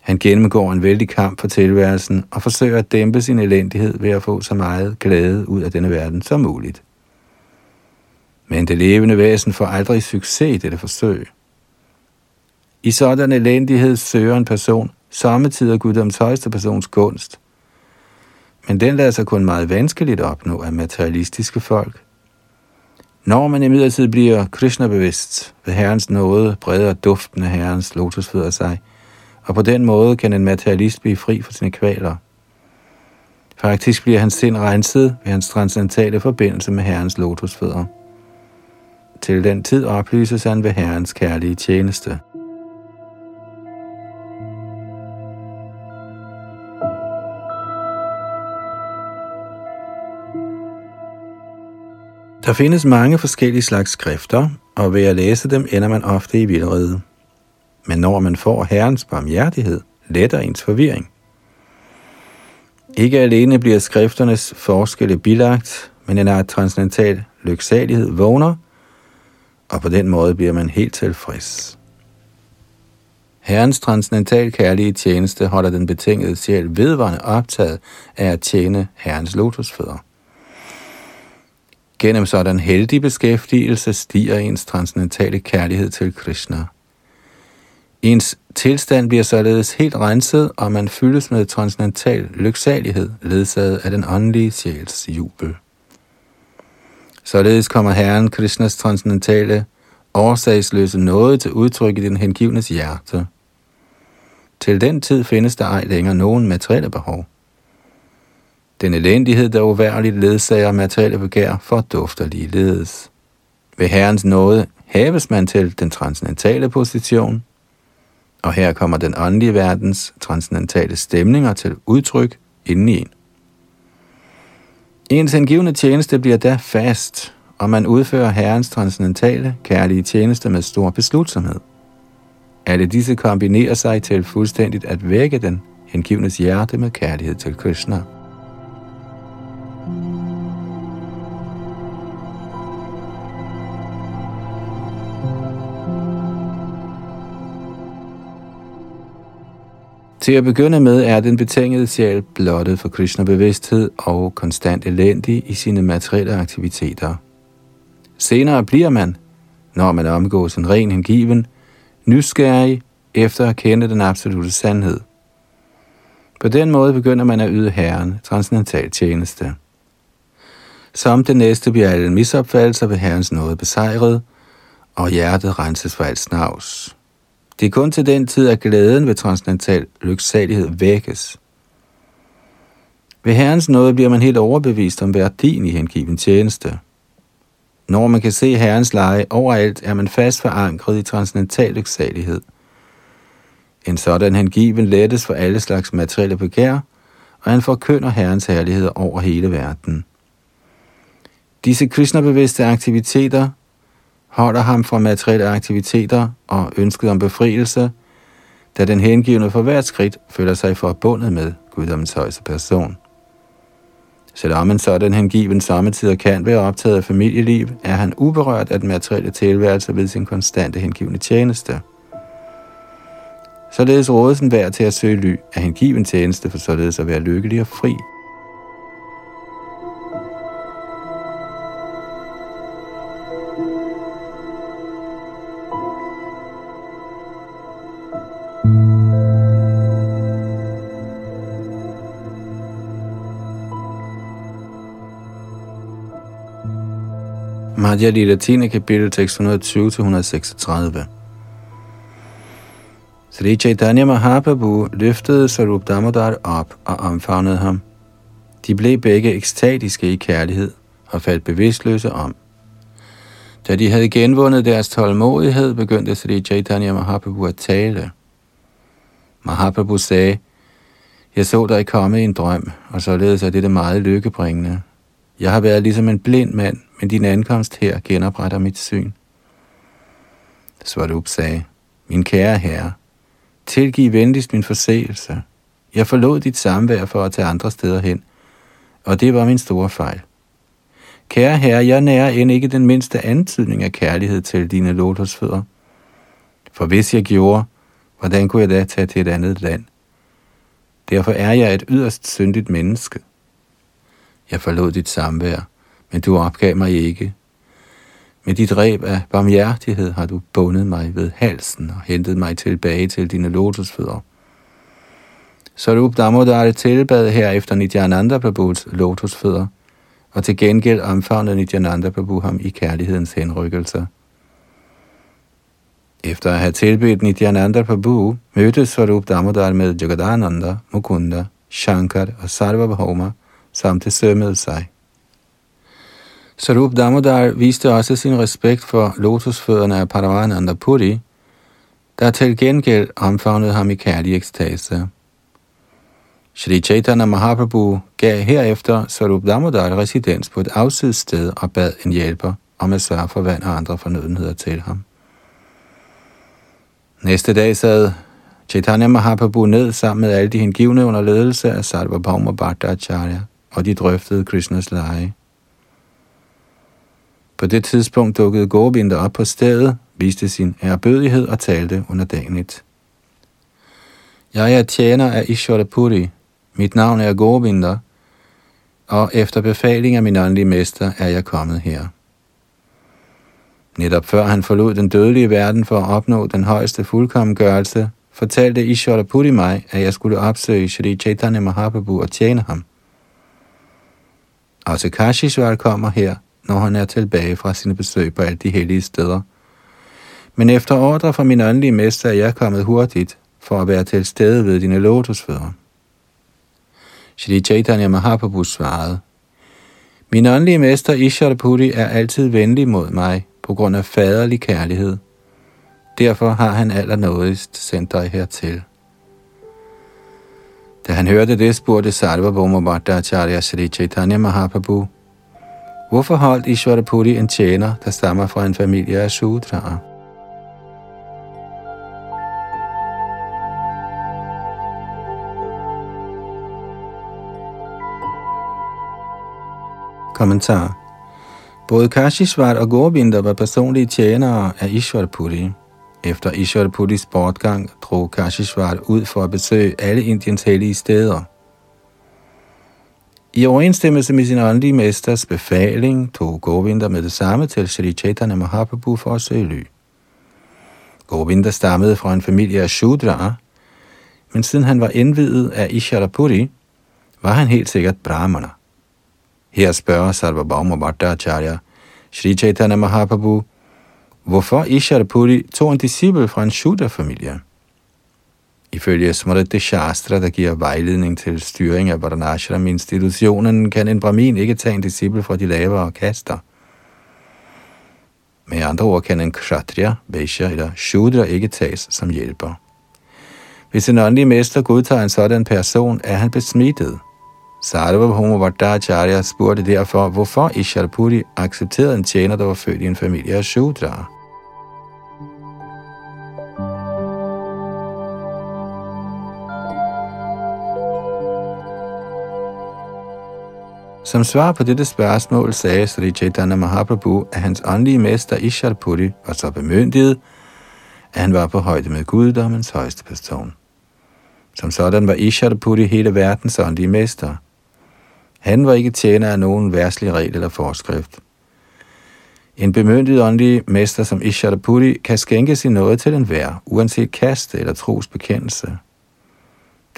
Han gennemgår en vældig kamp for tilværelsen og forsøger at dæmpe sin elendighed ved at få så meget glæde ud af denne verden som muligt. Men det levende væsen får aldrig succes i dette forsøg. I sådan elendighed søger en person samtidig Guddoms højeste persons gunst. Men den lader sig kun meget vanskeligt opnå af materialistiske folk. Når man imidlertid bliver Krishna-bevidst, ved Herrens nåde breder duften af Herrens lotusfødder sig, og på den måde kan en materialist blive fri for sine kvaler. Faktisk bliver hans sind renset ved hans transcendentale forbindelse med Herrens lotusfødder. Til den tid oplyses han ved Herrens kærlige tjeneste. Der findes mange forskellige slags skrifter, og ved at læse dem ender man ofte i vildrede. Men når man får Herrens barmhjertighed, letter ens forvirring. Ikke alene bliver skrifternes forskelle bilagt, men en art transcendental lyksalighed vågner, og på den måde bliver man helt tilfreds. Herrens transcendental kærlige tjeneste holder den betingede sjæl vedvarende optaget af at tjene Herrens lotusfødder. Gennem sådan heldig beskæftigelse stiger ens transcendentale kærlighed til Krishna. Ens tilstand bliver således helt renset, og man fyldes med transcendental lyksalighed, ledsaget af den åndelige sjæls jubel. Således kommer Herren Krishnas transcendentale, årsagsløse nåde til udtryk i den hengivnes hjerte. Til den tid findes der ej længere nogen materielle behov. Den elendighed, der uværligt ledsager materielle begær, fordufter ligeledes. Ved Herrens nåde hæves man til den transcendentale position, og her kommer den åndelige verdens transcendentale stemninger til udtryk inden i en. Ens hengivende tjeneste bliver da fast, og man udfører Herrens transcendentale, kærlige tjeneste med stor beslutsomhed. Alle disse kombinerer sig til fuldstændigt at vække den hengivnes hjerte med kærlighed til Krishna. Til at begynde med er den betingede sjæl blottet for Krishna-bevidsthed og konstant elendig i sine materielle aktiviteter. Senere bliver man, når man omgås en ren hengiven, nysgerrig efter at kende den absolute sandhed. På den måde begynder man at yde Herren transcendental tjeneste. Som det næste bliver alle misopfattelser ved Herrens nåde besejret, og hjertet renses for alt snavs. Det er kun til den tid, at glæden ved transcendental lyksalighed vækkes. Ved Herrens nåde bliver man helt overbevist om værdien i hengiven tjeneste. Når man kan se Herrens leje overalt, er man fast forankret i transcendental lyksalighed. En sådan hengiven lettes for alle slags materielle begær, og han forkynder Herrens herlighed over hele verden. Disse kristnebevidste aktiviteter holder ham fra materielle aktiviteter og ønsket om befrielse, da den hengivne for hvert skridt føler sig forbundet med guddommens højeste person. Selvom en sådan hengiven samtidig kan være optaget af familieliv, er han uberørt af den materielle tilværelse ved sin konstante hengivne tjeneste. Således rådes en værd til at søge ly af hengiven tjeneste for således at være lykkelig og fri. Madhya Lila 10. kapitel, tekst 120-136. Sri Chaitanya Mahaprabhu løftede Sarup Damodar op og omfavnede ham. De blev begge ekstatiske i kærlighed, og faldt bevidstløse om. Da de havde genvundet deres tålmodighed, begyndte Sri Chaitanya Mahaprabhu at tale. Mahaprabhu sagde, jeg så dig komme i en drøm, og således er det meget lykkebringende. Jeg har været ligesom en blind mand, men din ankomst her genopretter mit syn. Svarup sagde, min kære herre, tilgiv venligst min forseelse. Jeg forlod dit samvær for at tage andre steder hen, og det var min store fejl. Kære herre, jeg nærer end ikke den mindste antydning af kærlighed til dine lotusfødder. For hvis jeg gjorde, hvordan kunne jeg da tage til et andet land? Derfor er jeg et yderst syndigt menneske. Jeg forlod dit samvær, men du opgav mig ikke. Med dit ræb af barmhjertighed har du bundet mig ved halsen og hentet mig tilbage til dine lotusfødder. Sarup Damodar tilbad herefter Nityananda Prabhus lotusfødder, og til gengæld omfavnede Nityananda Prabhu ham i kærlighedens henrykkelse. Efter at have tilbedt Nityananda Prabhu, mødtes Swarup Damodar med Jagadananda, Mukunda, Shankar og Sarvabhauma, samt til sømmede sig. Sarup Damodar viste også sin respekt for lotusfødderne af Paravananda Puri, der til gengæld omfavnede ham i kærlig ekstase. Shri Chaitanya Mahaprabhu gav herefter Sarup Damodar residens på et afsides sted og bad en hjælper om at sørge for vand og andre fornødenheder til ham. Næste dag sad Chaitanya Mahaprabhu ned sammen med alle de hengivne under ledelse af Sarvabhauma Bhattacharya, og de drøftede Krishnas lege. På det tidspunkt dukkede Govinda op på stedet, viste sin ærbødighed og talte under dagen. Jeg er tjener af Ishwarapuri. Mit navn er Govinda, og efter befaling af min åndelige mester er jeg kommet her. Netop før han forlod den dødelige verden for at opnå den højeste fuldkommengørelse, fortalte Ishwarapuri mig, at jeg skulle opsøge Shri Chaitanya Mahaprabhu og tjene ham. Også Kashishwar kommer her, når han er tilbage fra sine besøg på alle de hellige steder. Men efter ordre fra min åndelige mester er jeg kommet hurtigt for at være til stede ved dine lotusfødder. Shri Chaitanya Mahaprabhu svarede, Min åndelige mester Ishwarapuri er altid venlig mod mig på grund af faderlig kærlighed. Derfor har han allernådigst sendt dig hertil. Da han hørte det, spurgte Sarva Bhattacharya Sri Chaitanya Mahaprabhu, Hvorfor holdt Ishwarapuri en tjener, der stammer fra en familie af sudraer? Kommentar Både Kashisvart og Gorbinder var personlige tjenere af Ishwarapuri. Efter Ishwarapuris bortgang drog Kashisvart ud for at besøge alle Indiens hellige steder – i overensstemmelse med sin åndelige mesters befaling tog Govinda med det samme til Sri Chaitanya Mahaprabhu for at søge ly. Govinda stammede fra en familie af Shudra, men siden han var indvidet af Isharapuri, var han helt sikkert brahmana. Her spørger Sarvabhauma Bhattacharya Sri Chaitanya Mahaprabhu, hvorfor Isharapuri tog en disciple fra en Shudra-familie. Ifølge Smriti Shastra, der giver vejledning til styring af Varnashram-institutionen, kan en brahmin ikke tage en disciple fra de lavere kaster. Med andre ord kan en kshatriya, vaishya eller shudra ikke tages som hjælper. Hvis en åndelig mester godtager en sådan person, er han besmittet. Sarvabhauma Vardacharya spurgte derfor, hvorfor Isharpuri accepterede en tjener, der var født i en familie af shudra. Som svar på dette spørgsmål sagde Sri Chaitanya Mahaprabhu, at hans åndelige mester Isharpuri var så bemyndiget, at han var på højde med guddommens højeste person. Som sådan var Isharpuri hele verdens åndelige mester. Han var ikke tjener af nogen værtslig regel eller forskrift. En bemyndiget åndelig mester som Isharpuri kan skænke sin noget til enhver, uanset kaste eller trosbekendelse.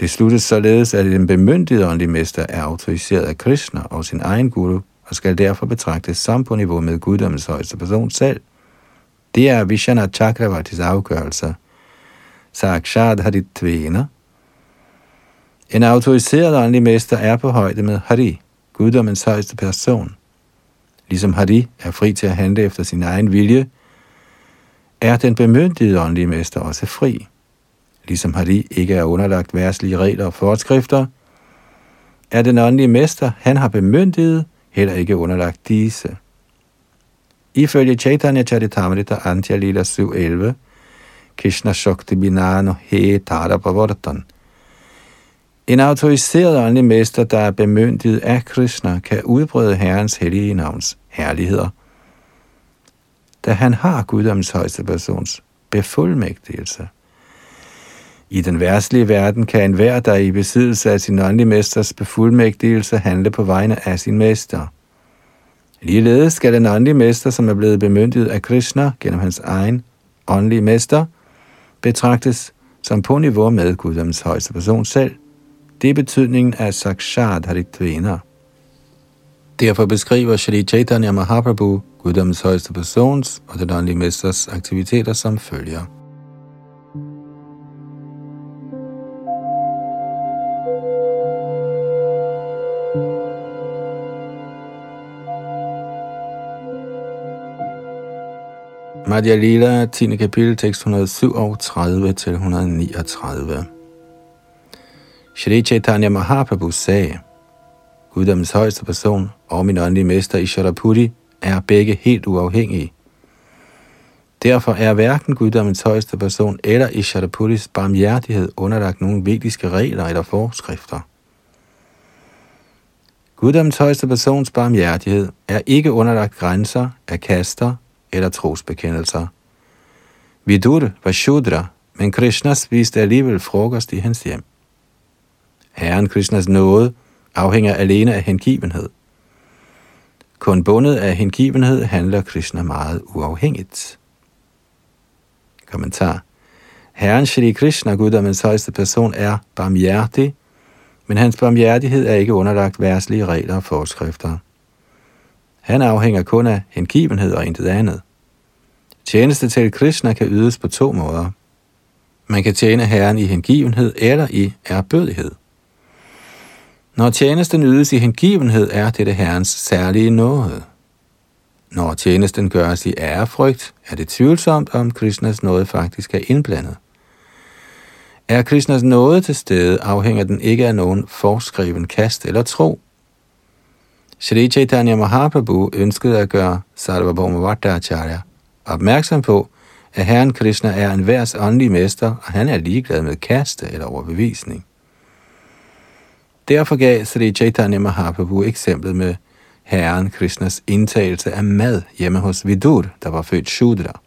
Det sluttes således, at den bemyndigede åndelige mester er autoriseret af Krishna og sin egen guru, og skal derfor betragtes som på niveau med guddommens højeste person selv. Det er Vishana Chakravartis afgørelse. Sakshat Haritvena. En autoriseret åndelig mester er på højde med Hari, guddommens højeste person. ligesom Hari er fri til at handle efter sin egen vilje, er den bemyndigede åndelige mester også fri. Ligesom Hari ikke er underlagt værslige regler og forskrifter, er den åndelige mester, han har bemyndiget, heller ikke underlagt disse. Ifølge Chaitanya Charitamrita Antya Lila 7.11, Krishna Shakti Binano He Tadapavartan. En autoriseret åndelig mester, der er bemyndiget af Krishna, kan udbrede Herrens hellige navns herligheder, da han har Guddoms højeste persons befuldmægtigelse. I den værtslige verden kan enhver, der er i besiddelse af sin åndelige mesters befuldmægtigelse, handle på vegne af sin mester. Ligeledes skal den åndelige mester, som er blevet bemyndiget af Krishna gennem hans egen åndelige mester, betragtes som på niveau med Guddoms højeste person selv. Det er betydningen af Sakshat Haritvena. Derfor beskriver Shri Chaitanya Mahaprabhu Guddoms højeste persons og den åndelige mesters aktiviteter som følger. Madhya Lila, 10. kapitel, tekst 137 til 139. Shri Chaitanya Mahaprabhu sagde, Guddommens højeste person og min åndelige mester Isharapuri er begge helt uafhængige. Derfor er hverken Guddommens højeste person eller Isharapuris barmhjertighed underlagt nogen vigtige regler eller forskrifter. Guddommens højeste persons barmhjertighed er ikke underlagt grænser af kaster eller trosbekendelser. Vidur var Shudra, men Krishna spiste alligevel frokost i hans hjem. Herren Krishnas nåde afhænger alene af hengivenhed. Kun bundet af hengivenhed handler Krishna meget uafhængigt. Kommentar. Herren Shri Krishna, Guddommens højeste person, er barmhjertig, men hans barmhjertighed er ikke underlagt værtslige regler og forskrifter. Han afhænger kun af hengivenhed og intet andet. Tjeneste til Krishna kan ydes på to måder. Man kan tjene Herren i hengivenhed eller i erbødighed. Når tjenesten ydes i hengivenhed, er dette Herrens særlige nåde. Når tjenesten gøres i ærefrygt, er det tvivlsomt, om Krishnas nåde faktisk er indblandet. Er Krishnas nåde til stede, afhænger den ikke af nogen forskriven kast eller tro. Shri Chaitanya Mahaprabhu ønskede at gøre Sarvabhauma Vattaracharya opmærksom på, at Herren Krishna er en værs åndelige mester, og han er ligeglad med kaste eller overbevisning. Derfor gav Sri Chaitanya Mahaprabhu eksemplet med Herren Krishnas indtagelse af mad hjemme hos Vidur, der var født Shudra.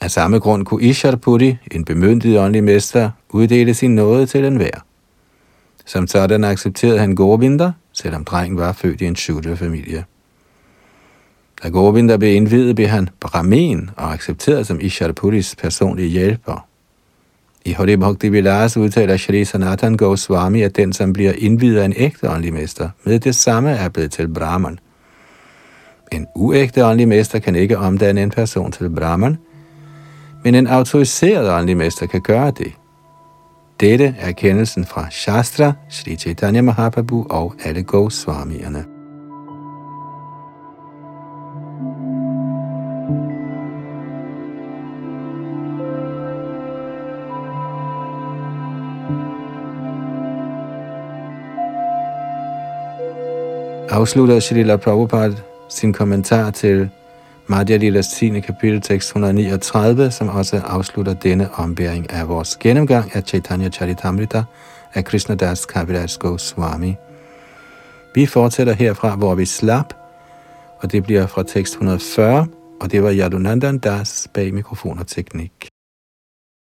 Af samme grund kunne Isharpuri, en bemyndiget åndelig mester, uddele sin nåde til enhver. Som sådan accepterede han Govinda, selvom drengen var født i en Shudra-familie. Da Govinda blev indvidet, blev han Brahmin og accepteret som Isharapuris personlige hjælper. I Hari Bhakti Vilas udtaler Shri Sanatan Goswami, at den, som bliver indvidet af en ægte åndelig mester, med det samme er blevet til Brahman. En uægte åndelig mester kan ikke omdanne en person til Brahman, men en autoriseret åndelig mester kan gøre det. Dette er kendelsen fra Shastra, Sri Chaitanya Mahaprabhu og alle Goswamierne. Afslutter Shalila Prabhupada sin kommentar til Madhya Lilas 10. kapitel tekst 139, som også afslutter denne ombæring af vores gennemgang af Chaitanya Charitamrita af Krishna Das Kaviraj Goswami. Vi fortsætter herfra, hvor vi slap, og det bliver fra tekst 140, og det var Yadunandan Das bag mikrofon og teknik.